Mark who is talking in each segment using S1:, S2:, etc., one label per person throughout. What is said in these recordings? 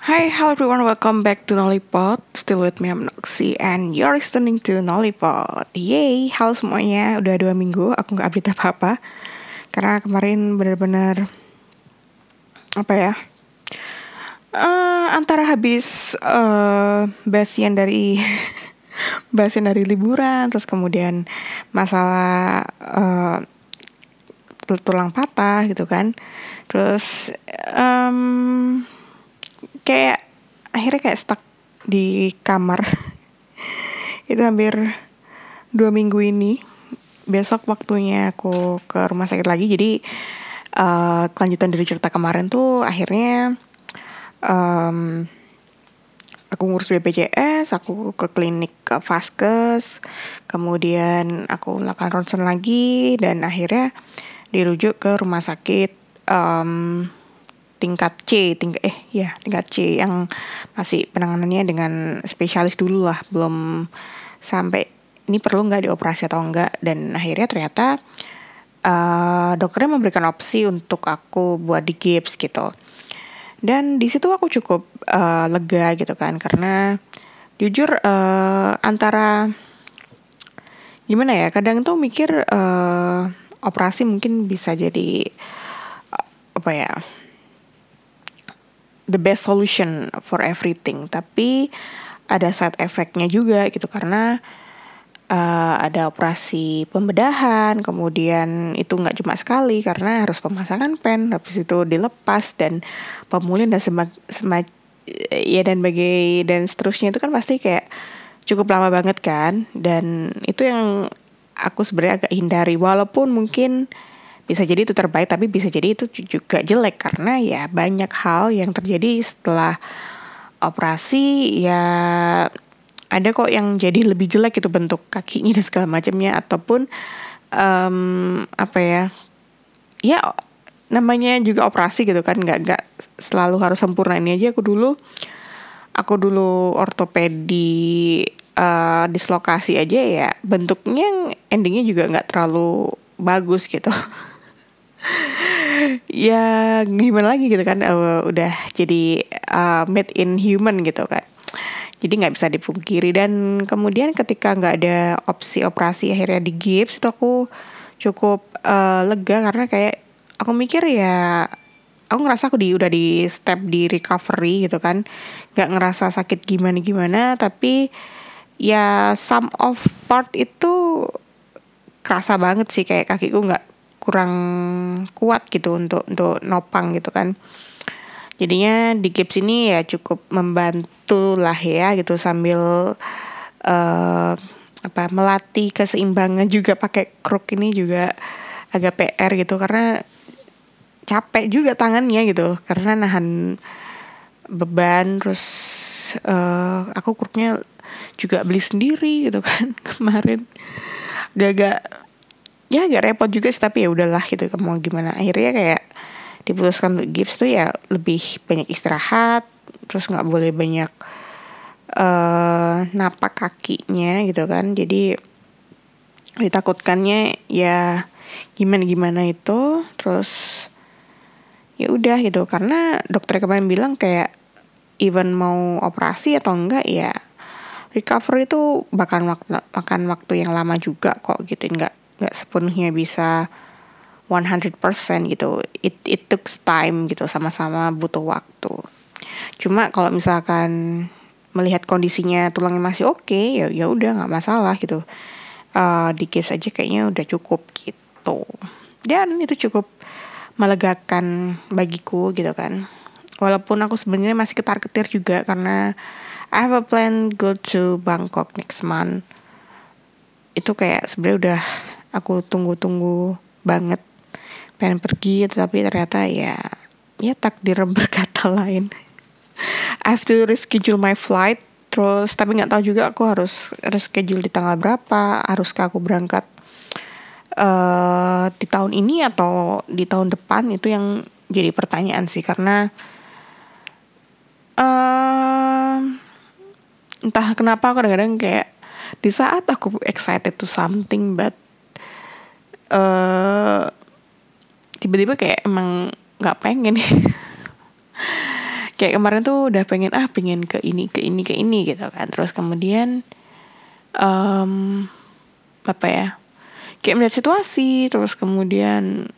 S1: Hi, hello everyone, welcome back to Nollipod Still with me, I'm Noxy And you're listening to Nollipod Yay, halo semuanya. Udah dua minggu, aku gak update apa-apa. Karena kemarin bener-bener Apa ya uh, Antara habis uh, Basian dari Basian dari liburan Terus kemudian Masalah uh, Tulang patah gitu kan. Terus um, kayak akhirnya kayak stuck di kamar. Itu hampir dua minggu ini. Besok waktunya aku ke rumah sakit lagi. Jadi uh, kelanjutan dari cerita kemarin tuh akhirnya um, aku ngurus BPJS, aku ke klinik ke Vaskes, kemudian aku melakukan ronsen lagi dan akhirnya dirujuk ke rumah sakit um, tingkat C, tingkat eh ya tingkat C yang masih penanganannya dengan spesialis dulu lah, belum sampai ini perlu nggak dioperasi atau enggak dan akhirnya ternyata uh, dokternya memberikan opsi untuk aku buat di gips gitu. Dan di situ aku cukup uh, lega gitu kan karena jujur uh, antara gimana ya kadang tuh mikir uh, operasi mungkin bisa jadi apa ya the best solution for everything. Tapi ada side effectnya juga gitu karena uh, ada operasi pembedahan kemudian itu nggak cuma sekali karena harus pemasangan pen habis itu dilepas dan pemulihan dan semak, semak ya dan bagai dan seterusnya itu kan pasti kayak cukup lama banget kan. Dan itu yang aku sebenarnya agak hindari walaupun mungkin bisa jadi itu terbaik tapi bisa jadi itu juga jelek. Karena ya banyak hal yang terjadi setelah operasi ya ada kok yang jadi lebih jelek itu bentuk kakinya dan segala macamnya. Ataupun um, apa ya ya namanya juga operasi gitu kan. Nggak nggak selalu harus sempurna. Ini aja aku dulu aku dulu ortopedi uh, dislokasi aja ya bentuknya endingnya juga nggak terlalu bagus gitu ya gimana lagi gitu kan uh, udah jadi uh, made in human gitu kan. Jadi nggak bisa dipungkiri. Dan kemudian ketika nggak ada opsi operasi akhirnya di gips itu aku cukup uh, lega. Karena kayak aku mikir ya aku ngerasa aku di udah di step di recovery gitu kan. Nggak ngerasa sakit gimana gimana tapi ya some of part itu kerasa banget sih. Kayak kakiku nggak kurang kuat gitu untuk untuk nopang gitu kan. Jadinya di gips ini ya cukup membantu lah ya gitu sambil uh, apa melatih keseimbangan juga pakai kruk ini juga agak PR gitu. Karena capek juga tangannya gitu. Karena nahan beban terus uh, aku kruknya juga beli sendiri gitu kan kemarin. Gak-gak ya agak repot juga sih tapi ya udahlah gitu. Mau gimana? Akhirnya kayak diputuskan untuk gips tuh ya lebih banyak istirahat terus nggak boleh banyak uh, napak kakinya gitu kan. Jadi ditakutkannya ya gimana gimana itu terus ya udah gitu. Karena dokter kemarin bilang kayak even mau operasi atau enggak ya recovery itu bakal waktu, makan waktu yang lama juga kok gitu. Enggak nggak sepenuhnya bisa 100% gitu. It it took time gitu sama-sama butuh waktu. Cuma kalau misalkan melihat kondisinya tulangnya masih oke okay, ya ya udah nggak masalah gitu. Uh, di gips aja kayaknya udah cukup gitu. Dan itu cukup melegakan bagiku gitu kan. Walaupun aku sebenarnya masih ketar-ketir juga karena I have a plan go to Bangkok next month. Itu kayak sebenarnya udah aku tunggu-tunggu banget. Pengen pergi tapi ternyata ya ya takdir berkata lain. I have to reschedule my flight terus tapi nggak tahu juga aku harus reschedule di tanggal berapa haruskah aku berangkat uh, di tahun ini atau di tahun depan itu yang jadi pertanyaan sih. Karena uh, entah kenapa kadang-kadang kayak di saat aku excited to something but uh, tiba-tiba kayak emang nggak pengen. Kayak kemarin tuh udah pengen ah pengen ke ini ke ini ke ini gitu kan. Terus kemudian um, apa ya kayak melihat situasi terus kemudian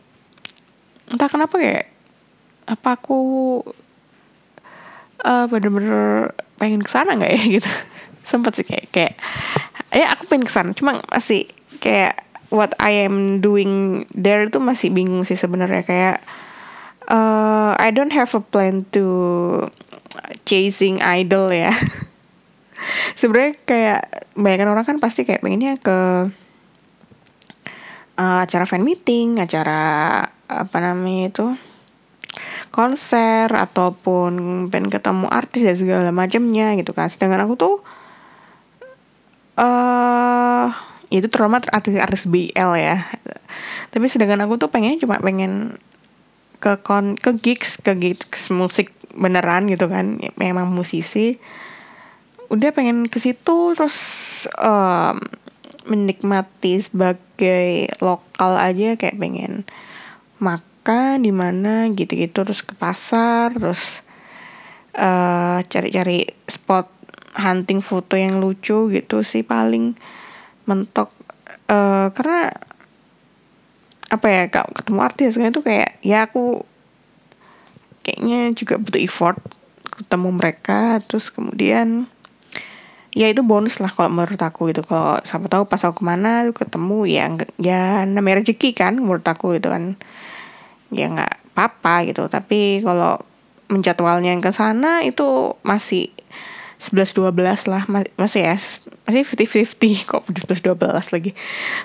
S1: entah kenapa kayak apa aku uh, bener-bener pengen ke sana nggak ya? Gitu. Sempet sih kayak kayak ya aku pengen ke sana cuma masih kayak what I am doing there itu masih bingung sih sebenarnya kayak uh, I don't have a plan to chasing idol ya. Sebenarnya kayak banyak orang kan pasti kayak pengennya ke uh, acara fan meeting, acara apa namanya itu konser ataupun pengen ketemu artis dan segala macamnya gitu kan. Sedangkan aku tuh uh, itu trauma artis artis BL ya. Tapi sedangkan aku tuh pengennya cuma pengen ke kon ke gigs ke gigs musik beneran gitu kan. Memang musisi. Udah pengen ke situ terus um, menikmati sebagai lokal aja kayak pengen makan di mana gitu-gitu terus ke pasar terus uh, cari-cari spot hunting foto yang lucu gitu sih paling mentok uh, karena apa ya kak ketemu artis kan itu kayak ya aku kayaknya juga butuh effort ketemu mereka terus kemudian ya itu bonus lah kalau menurut aku gitu. Kalau siapa tahu pas aku ke mana ketemu ya ya namanya rezeki kan menurut aku itu kan. Ya nggak apa-apa gitu. Tapi kalau menjadwalnya yang ke sana itu masih 11 12 lah. Masih ya masih 50 50 kok 11 12 lagi.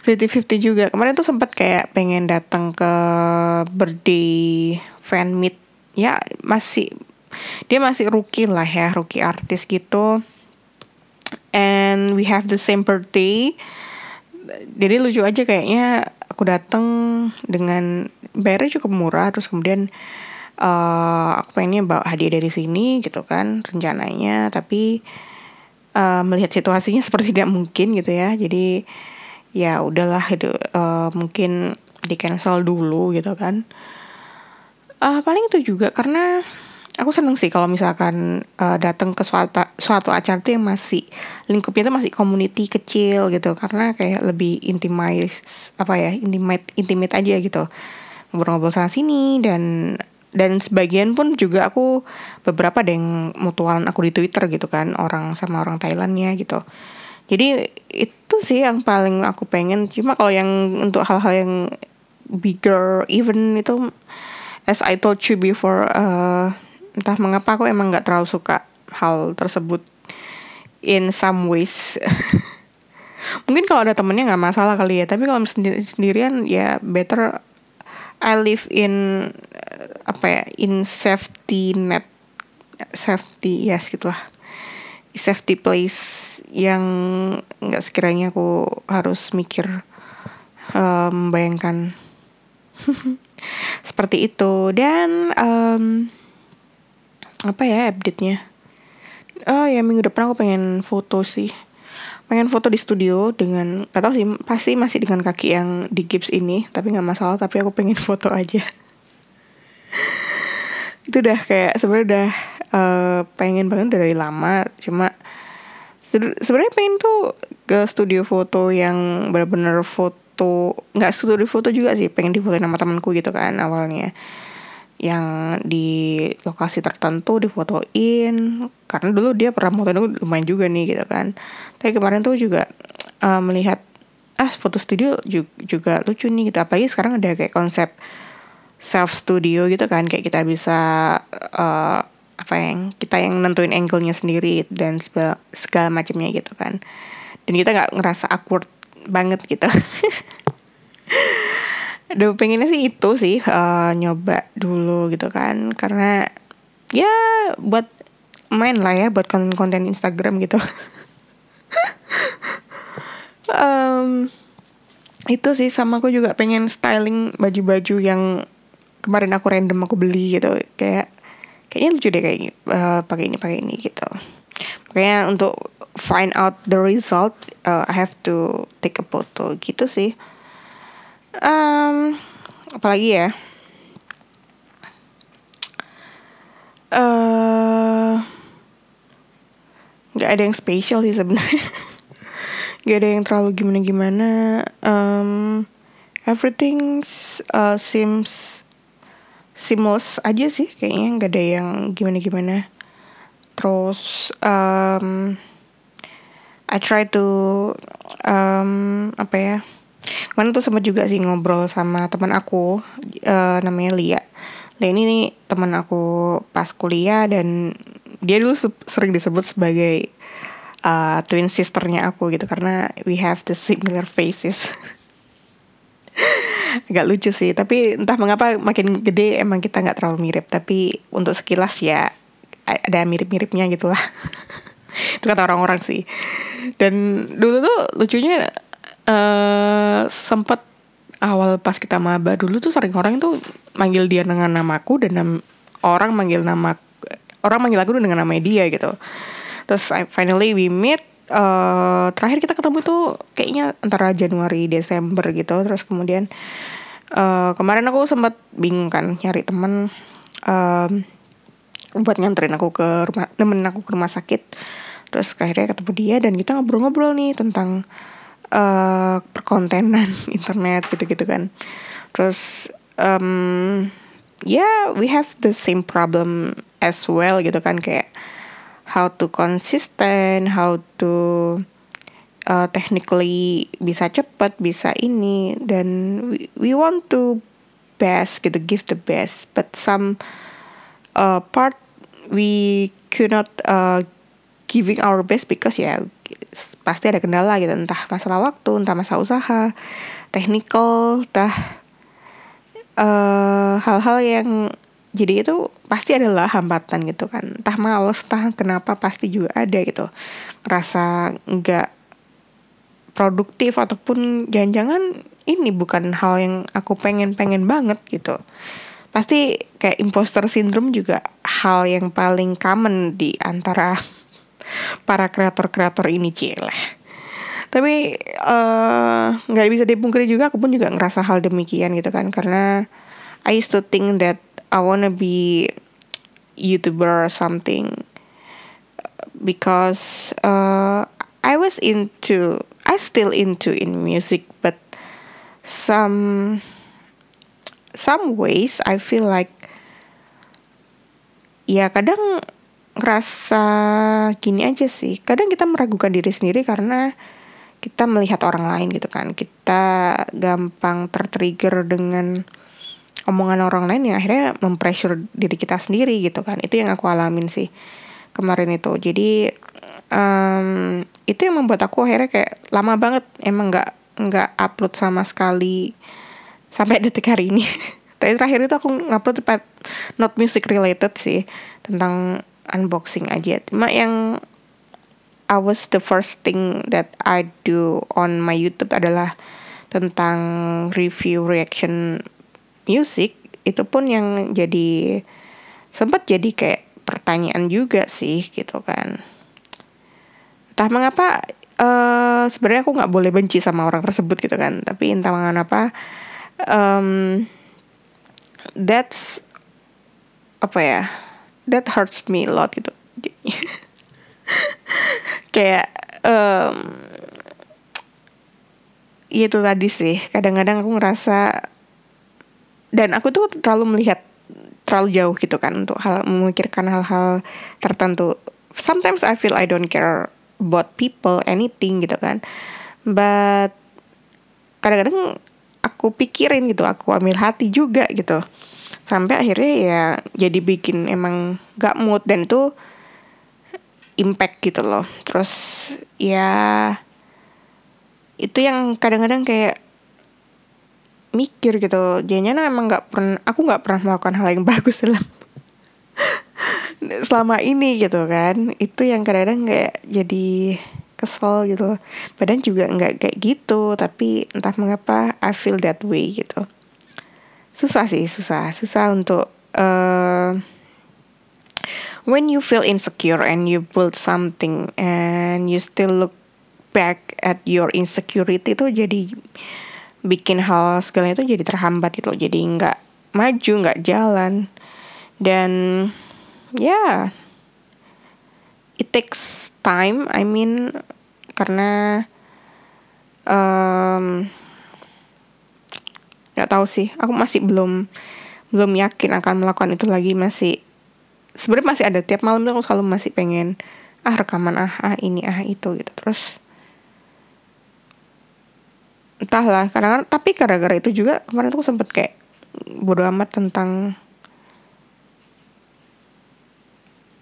S1: 50 50 juga. Kemarin tuh sempat kayak pengen datang ke birthday fan meet. Ya masih dia masih rookie lah ya rookie artis gitu. And we have the same birthday. Jadi lucu aja kayaknya aku datang dengan bayarnya cukup murah terus kemudian uh, aku pengennya bawa hadiah dari sini gitu kan rencananya. Tapi uh, melihat situasinya seperti tidak mungkin gitu ya. Jadi ya udahlah itu uh, mungkin di cancel dulu gitu kan. Uh, paling itu juga karena aku seneng sih kalau misalkan uh, datang ke suatu suatu acara tuh yang masih lingkupnya tuh masih community kecil gitu. Karena kayak lebih intimate apa ya intimate intimate aja gitu. Ngobrol-ngobrol sana sini dan dan sebagian pun juga aku beberapa ada yang mutualan aku di Twitter gitu kan orang sama orang Thailandnya gitu. Jadi itu sih yang paling aku pengen. Cuma kalau yang untuk hal-hal yang bigger even itu as I told you before uh, entah mengapa aku emang nggak terlalu suka hal tersebut in some ways. Mungkin kalau ada temennya nggak masalah kali ya tapi kalau sendirian ya better I live in apa ya in safety net safety yes gitulah. Safety place yang nggak sekiranya aku harus mikir um, bayangkan seperti itu. Dan um, apa ya update-nya? Oh ya minggu depan aku pengen foto sih pengen foto di studio dengan gak tau sih pasti masih dengan kaki yang di gips ini tapi nggak masalah tapi aku pengen foto aja. Itu udah kayak sebenarnya udah uh, pengen banget dari lama cuma sebenarnya pengen tuh ke studio foto yang benar-benar foto nggak studio foto juga sih pengen difotoin sama temanku gitu kan awalnya yang di lokasi tertentu difotoin. Karena dulu dia pernah foto itu lumayan juga nih gitu kan. Tapi kemarin tuh juga uh, melihat ah foto studio juga, juga lucu nih gitu. Apalagi sekarang ada kayak konsep self studio gitu kan. Kayak kita bisa uh, apa yang kita yang nentuin angle-nya sendiri dan segala, segala macamnya gitu kan. Dan kita nggak ngerasa awkward banget gitu Aduh pengennya sih itu sih uh, nyoba dulu gitu kan karena ya buat main lah ya buat konten-konten Instagram gitu. um, itu sih sama aku juga pengen styling baju-baju yang kemarin aku random aku beli gitu kayak kayaknya lucu deh kayak uh, pakai ini pakai ini gitu. Makanya untuk find out the result uh, I have to take a photo gitu sih um, apalagi ya? Uh, nggak ada yang spesial sih sebenarnya. Nggak ada yang terlalu gimana gimana um, everything uh, seems seamless aja sih kayaknya. Nggak ada yang gimana gimana terus um, I try to um, apa ya kemarin tuh sempat juga sih ngobrol sama teman aku uh, namanya Lia. Lia ini nih teman aku pas kuliah dan dia dulu sering disebut sebagai uh, twin sisternya aku gitu karena we have the similar faces. Agak lucu sih tapi entah mengapa makin gede emang kita nggak terlalu mirip. Tapi untuk sekilas ya ada mirip-miripnya gitulah. Itu kata orang-orang sih. Dan dulu tuh lucunya uh, sempet awal pas kita maba dulu tuh sering orang tuh manggil dia dengan namaku dan nam orang manggil nama orang manggil aku dengan nama dia gitu. Terus I, finally we meet uh, terakhir kita ketemu tuh kayaknya antara Januari Desember gitu. Terus kemudian uh, kemarin aku sempat bingung kan nyari temen um, buat nganterin aku ke rumah temen aku ke rumah sakit. Terus akhirnya ketemu dia dan kita ngobrol-ngobrol nih tentang uh, perkontenan internet gitu-gitu kan. Terus um, ya yeah, we have the same problem as well gitu kan kayak how to consistent how to uh, technically bisa cepat bisa ini dan we, we want to best gitu give the best. But some uh, part we could not uh, giving our best because ya pasti ada kendala gitu. Entah masalah waktu entah masalah usaha technical entah uh, hal-hal yang jadi itu pasti adalah hambatan gitu kan. Entah males entah kenapa pasti juga ada gitu. Rasa nggak produktif ataupun jangan-jangan ini bukan hal yang aku pengen-pengen banget gitu. Pasti kayak imposter syndrome juga hal yang paling common di antara para kreator-kreator ini cile. Tapi eh, nggak uh, bisa dipungkiri juga aku pun juga ngerasa hal demikian gitu kan. Karena I used to think that I wanna be youtuber or something because uh, I was into I still into in music but some some ways I feel like ya kadang ngerasa gini aja sih. Kadang kita meragukan diri sendiri karena kita melihat orang lain gitu kan. Kita gampang tertrigger dengan omongan orang lain yang akhirnya mempressure diri kita sendiri gitu kan. Itu yang aku alamin sih kemarin itu. Jadi um, itu yang membuat aku akhirnya kayak lama banget emang nggak nggak upload sama sekali sampai detik hari ini. Tapi terakhir itu aku ngupload not music related sih tentang unboxing aja. Cuma yang I was the first thing that I do on my YouTube adalah tentang review reaction music. Itu pun yang jadi sempat jadi kayak pertanyaan juga sih gitu kan. Entah mengapa uh, sebenarnya aku nggak boleh benci sama orang tersebut gitu kan. Tapi entah mengapa um, that's apa ya that hurts me a lot gitu. Kayak um, itu tadi sih. Kadang-kadang aku ngerasa dan aku tuh terlalu melihat terlalu jauh gitu kan untuk hal memikirkan hal-hal tertentu. Sometimes I feel I don't care about people anything gitu kan. But kadang-kadang aku pikirin gitu aku ambil hati juga gitu sampai akhirnya ya jadi bikin emang gak mood dan itu impact gitu loh. Terus ya itu yang kadang-kadang kayak mikir gitu. Jadinya emang nggak pernah aku nggak pernah melakukan hal yang bagus dalam selama ini gitu kan. Itu yang kadang-kadang kayak jadi kesel gitu badan juga nggak kayak gitu tapi entah mengapa I feel that way gitu susah sih susah. Susah untuk uh, when you feel insecure and you build something and you still look back at your insecurity itu jadi bikin hal segala itu jadi terhambat gitu jadi nggak maju nggak jalan. Dan ya yeah, it takes time I mean karena um, nggak tahu sih. Aku masih belum belum yakin akan melakukan itu lagi. Masih sebenarnya masih ada. Tiap malam aku selalu masih pengen ah rekaman ah ah ini ah itu gitu. Terus entahlah. Kadang, -kadang tapi gara-gara itu juga kemarin tuh sempet kayak bodo amat tentang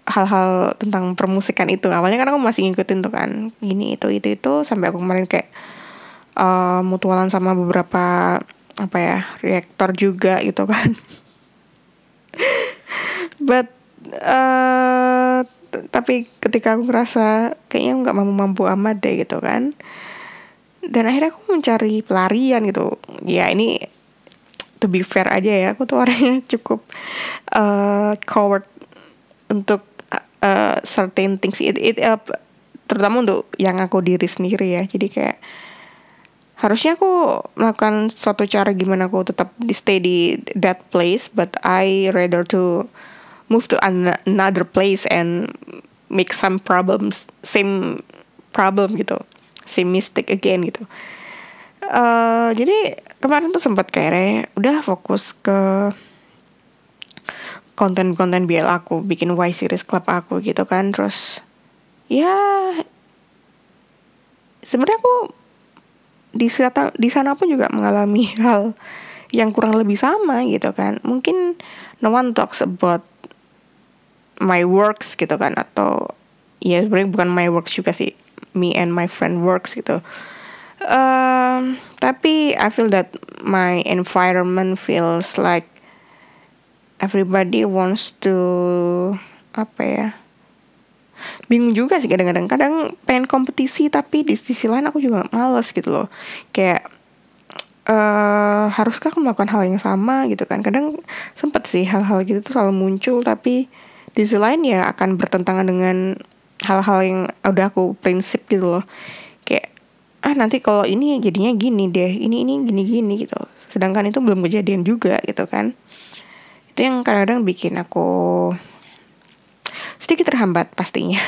S1: hal-hal tentang permusikan itu. Awalnya kan aku masih ngikutin tuh kan gini itu itu itu sampai aku kemarin kayak uh, mutualan sama beberapa apa ya reaktor juga gitu kan. But uh, tapi ketika aku ngerasa kayaknya nggak mampu mampu amat deh gitu kan. Dan akhirnya aku mencari pelarian gitu. Ya ini to be fair aja ya aku tuh orangnya cukup uh, coward untuk uh, certain things. It, it uh, terutama untuk yang aku diri sendiri ya. Jadi kayak harusnya aku melakukan suatu cara gimana aku tetap di stay di that place but I rather to move to another place and make some problems same problem gitu same mistake again gitu. Uh, jadi kemarin tuh sempat kayak udah fokus ke konten-konten BL aku bikin Y series club aku gitu kan terus ya sebenarnya aku di sana di sana pun juga mengalami hal yang kurang lebih sama gitu kan. Mungkin no one talks about my works gitu kan atau ya sebenarnya bukan my works juga sih me and my friend works gitu. Um, tapi I feel that my environment feels like everybody wants to apa ya bingung juga sih kadang-kadang. Kadang pengen kompetisi tapi di sisi lain aku juga males gitu loh. Kayak uh, haruskah aku melakukan hal yang sama gitu kan? Kadang sempet sih hal-hal gitu tuh selalu muncul tapi di sisi lain ya akan bertentangan dengan hal-hal yang udah aku prinsip gitu loh. Kayak ah nanti kalau ini jadinya gini deh ini ini gini gini gitu. Sedangkan itu belum kejadian juga gitu kan. Itu yang kadang-kadang bikin aku sedikit terhambat pastinya.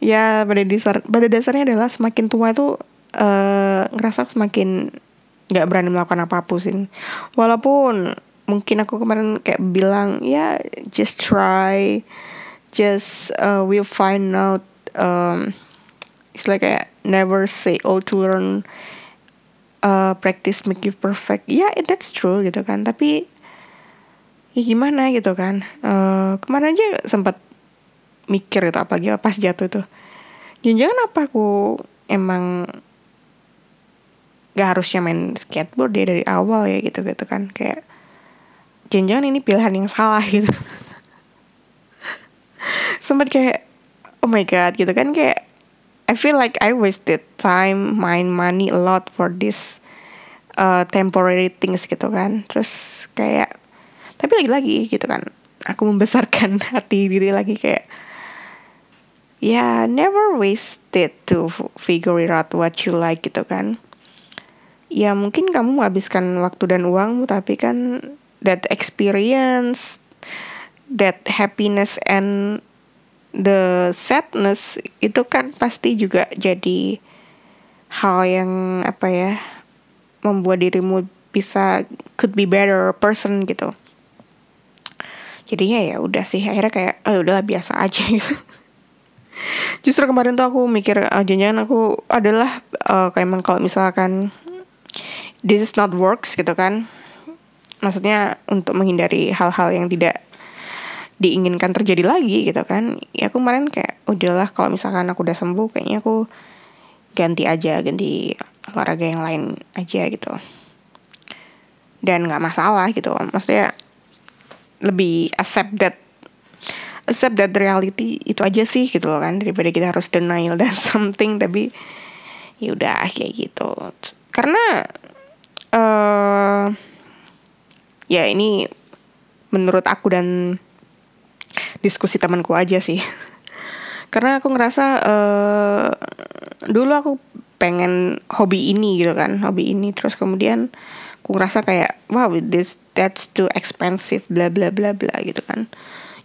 S1: ya pada dasar pada dasarnya adalah semakin tua itu uh, ngerasa semakin nggak berani melakukan apa pun sih. Walaupun mungkin aku kemarin kayak bilang ya just try, just uh, we'll find out. Um, it's like kayak never say all to learn. Uh, practice make you perfect. Ya, yeah, that's true gitu kan. Tapi ya gimana? gitu kan. Uh, kemarin aja sempat mikir gitu apalagi pas jatuh itu jangan-jangan apa aku emang gak harusnya main skateboard dia dari awal ya gitu gitu kan. Kayak jangan-jangan ini pilihan yang salah gitu. Sempat kayak oh my god gitu kan. Kayak I feel like I wasted time, mind, money a lot for this uh, temporary things gitu kan. Terus kayak tapi lagi-lagi gitu kan aku membesarkan hati diri lagi kayak ya never wasted to figure out what you like gitu kan. Ya mungkin kamu menghabiskan waktu dan uangmu tapi kan that experience that happiness and the sadness itu kan pasti juga jadi hal yang apa ya membuat dirimu bisa could be better person gitu jadinya ya udah sih akhirnya kayak oh udahlah biasa aja. Gitu. Justru kemarin tuh aku mikir uh, aku adalah uh, kayak emang kalau misalkan this is not works gitu kan. Maksudnya untuk menghindari hal-hal yang tidak diinginkan terjadi lagi gitu kan. Ya aku kemarin kayak udahlah kalau misalkan aku udah sembuh kayaknya aku ganti aja ganti olahraga yang lain aja gitu. Dan nggak masalah gitu. Maksudnya lebih accept that accept that reality itu aja sih gitu loh kan daripada kita harus denial dan something tapi ya udah kayak gitu. Karena uh, ya ini menurut aku dan diskusi temanku aja sih. Karena aku ngerasa uh, dulu aku pengen hobi ini gitu kan hobi ini. Terus kemudian aku ngerasa kayak wow this that's too expensive bla bla bla bla gitu kan.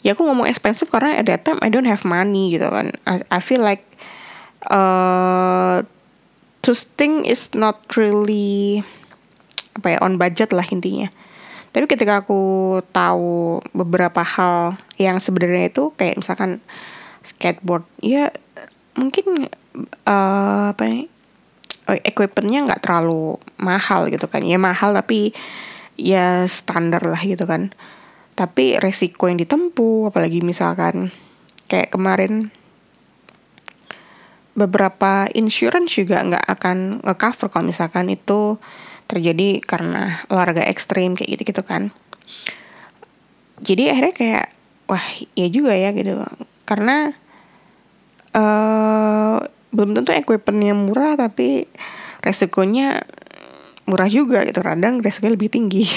S1: Ya aku ngomong expensive karena at that time I don't have money gitu kan. I, I feel like uh, thing is not really apa ya on budget lah intinya. Tapi ketika aku tahu beberapa hal yang sebenarnya itu kayak misalkan skateboard ya mungkin uh, apa uh, equipmentnya nggak terlalu mahal gitu kan. Ya mahal tapi ya standar lah gitu kan. Tapi resiko yang ditempuh apalagi misalkan kayak kemarin beberapa insurance juga nggak akan nge-cover kalau misalkan itu terjadi karena olahraga ekstrim kayak gitu gitu kan. Jadi akhirnya kayak wah ya juga ya gitu. Karena uh, belum tentu equipmentnya murah tapi resikonya murah juga gitu. Kadang resikonya lebih tinggi.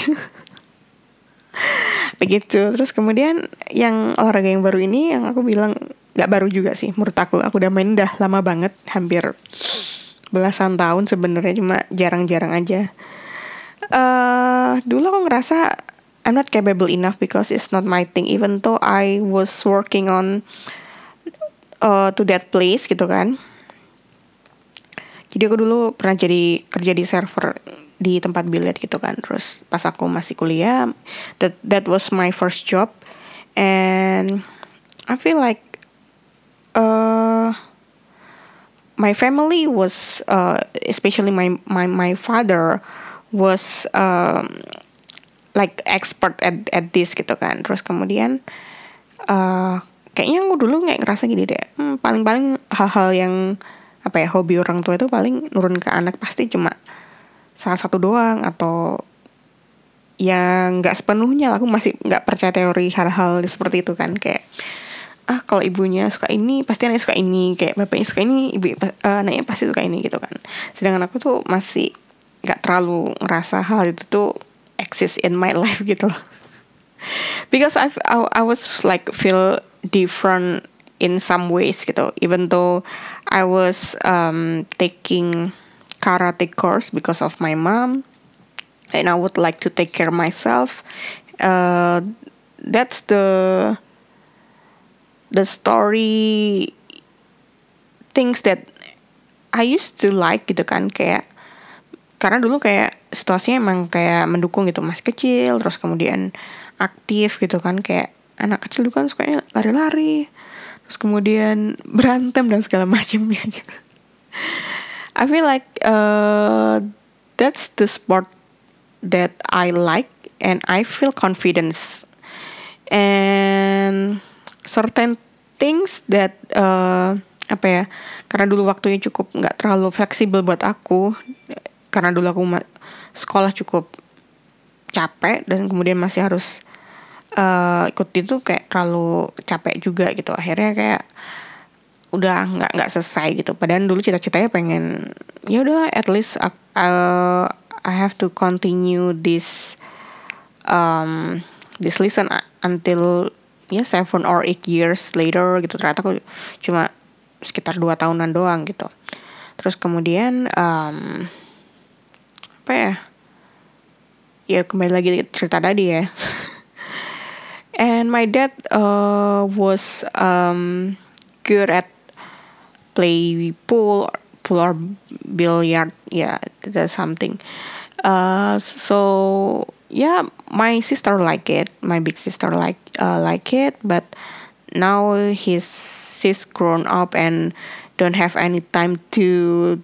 S1: Begitu. Terus kemudian yang olahraga yang baru ini yang aku bilang nggak baru juga sih menurut aku. Aku udah main dah lama banget hampir belasan tahun sebenarnya cuma jarang-jarang aja. Uh, dulu aku ngerasa I'm not capable enough because it's not my thing. Even though I was working on uh, to that place gitu kan jadi aku dulu pernah jadi kerja di server di tempat biliar gitu kan. Terus pas aku masih kuliah that that was my first job. And I feel like uh my family was uh especially my my my father was um like expert at at this gitu kan. Terus kemudian uh, kayaknya aku dulu nggak ngerasa gini deh. Hmm, paling-paling hal-hal yang apa ya hobi orang tua itu paling nurun ke anak pasti cuma salah satu doang atau yang nggak sepenuhnya aku masih nggak percaya teori hal-hal seperti itu kan. Kayak ah kalau ibunya suka ini pasti anaknya suka ini. Kayak bapaknya suka ini ibu uh, anaknya pasti suka ini gitu kan. Sedangkan aku tuh masih nggak terlalu ngerasa hal itu tuh exist in my life gitu loh. Because I, I I was like feel different in some ways gitu. Even though I was um, taking karate course because of my mom and I would like to take care myself uh, that's the the story things that I used to like gitu kan kayak karena dulu kayak situasinya emang kayak mendukung gitu masih kecil terus kemudian aktif gitu kan kayak anak kecil dulu kan sukanya lari-lari terus kemudian berantem dan segala macamnya. I feel like uh, that's the sport that I like and I feel confidence. And certain things that uh, apa ya karena dulu waktunya cukup nggak terlalu fleksibel buat aku karena dulu aku sekolah cukup capek dan kemudian masih harus uh, ikut itu kayak terlalu capek juga gitu. Akhirnya kayak udah nggak nggak selesai gitu. Padahal dulu cita-citanya pengen ya udah at least uh, I have to continue this um, this lesson until ya seven or eight years later gitu. Ternyata aku cuma sekitar dua tahunan doang gitu. Terus kemudian um, apa ya? Ya kembali lagi cerita tadi ya and my dad uh, was um, good at play pool pool or billiard. Yeah that's something. Uh, so yeah my sister like it. My big sister like uh, like it. But now he's he's grown up and don't have any time to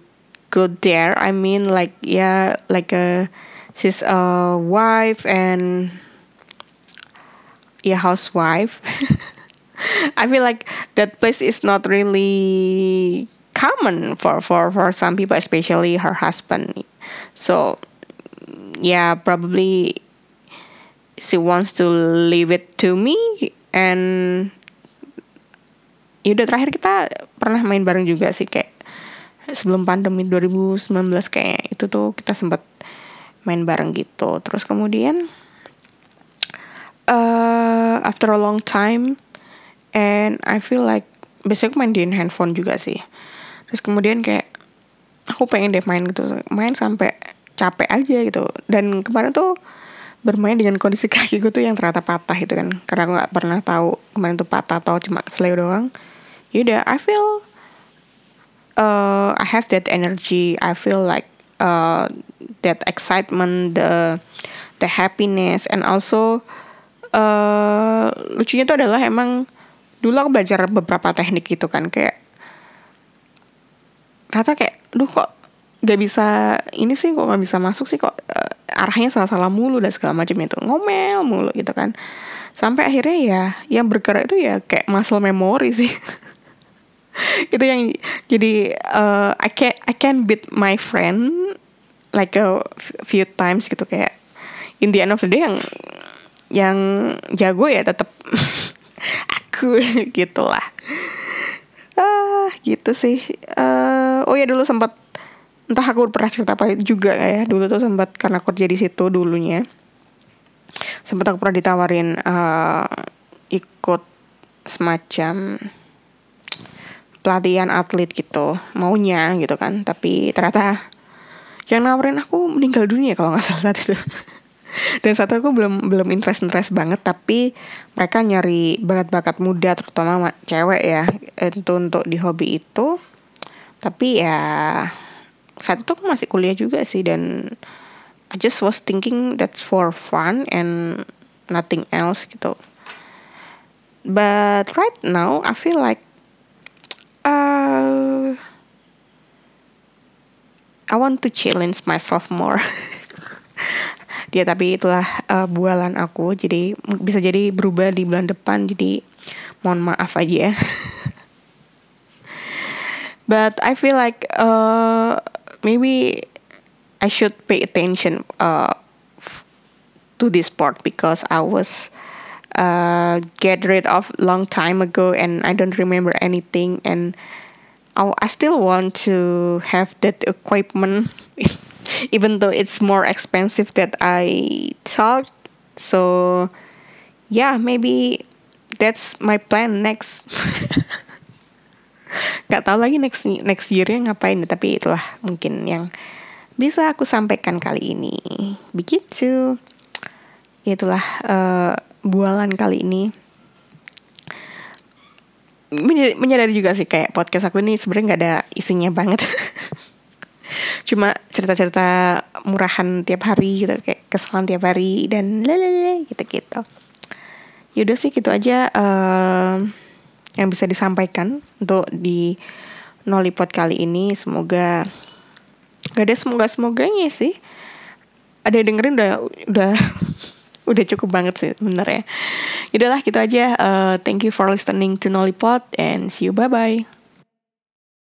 S1: go there. I mean like yeah like a she's a wife and a housewife. I feel like that place is not really common for, for, for some people, especially her husband. So, yeah, probably she wants to leave it to me and ya udah terakhir kita pernah main bareng juga sih kayak sebelum pandemi 2019 kayak itu tuh kita sempat main bareng gitu terus kemudian after a long time and I feel like biasanya aku main di handphone juga sih. Terus kemudian kayak aku pengen deh main gitu main sampai capek aja gitu. Dan kemarin tuh bermain dengan kondisi kakiku tuh yang ternyata patah itu kan. Karena aku nggak pernah tahu kemarin tuh patah atau cuma kesleo doang. Yaudah I feel uh, I have that energy. I feel like uh, that excitement the the happiness and also uh, lucunya tuh adalah emang dulu aku belajar beberapa teknik gitu kan kayak rata kayak duh kok gak bisa ini sih kok gak bisa masuk sih kok uh, arahnya salah-salah mulu dan segala macam itu ngomel mulu gitu kan. Sampai akhirnya ya yang bergerak itu ya kayak muscle memory sih. Itu yang jadi uh, I can I can beat my friend like a few times gitu kayak in the end of the day yang yang jago ya tetap aku gitulah. Ah gitu sih. Uh, oh ya dulu sempat entah aku pernah cerita apa juga ya? Dulu tuh sempat karena kerja di situ dulunya sempat aku pernah ditawarin uh, ikut semacam pelatihan atlet gitu maunya gitu kan. Tapi ternyata yang nawarin aku meninggal dunia kalau nggak salah saat itu dan saat itu aku belum belum interest interest banget tapi mereka nyari bakat-bakat muda terutama cewek ya itu untuk di hobi itu tapi ya saat itu aku masih kuliah juga sih dan I just was thinking that's for fun and nothing else gitu. But right now I feel like uh, I want to challenge myself more. ya tapi itulah uh, bualan aku. Jadi bisa jadi berubah di bulan depan. Jadi mohon maaf aja ya. But I feel like uh, maybe I should pay attention uh, to this sport because I was uh, get rid of long time ago and I don't remember anything. And I, I still want to have that equipment even though it's more expensive that I thought. So yeah maybe that's my plan next. Gak tahu lagi next next yearnya ngapain tapi itulah mungkin yang bisa aku sampaikan kali ini. Begitu. Itulah uh, bualan kali ini. Menyadari juga sih kayak podcast aku ini sebenarnya nggak ada isinya banget cuma cerita-cerita murahan tiap hari gitu kayak kesalahan tiap hari dan lelele gitu gitu yaudah sih gitu aja uh, yang bisa disampaikan untuk di Nolipot kali ini semoga gak ada semoga semoganya sih ada yang dengerin udah udah udah cukup banget sih sebenarnya. Yaudahlah gitu aja. Uh, thank you for listening to Nolipot and see you bye bye.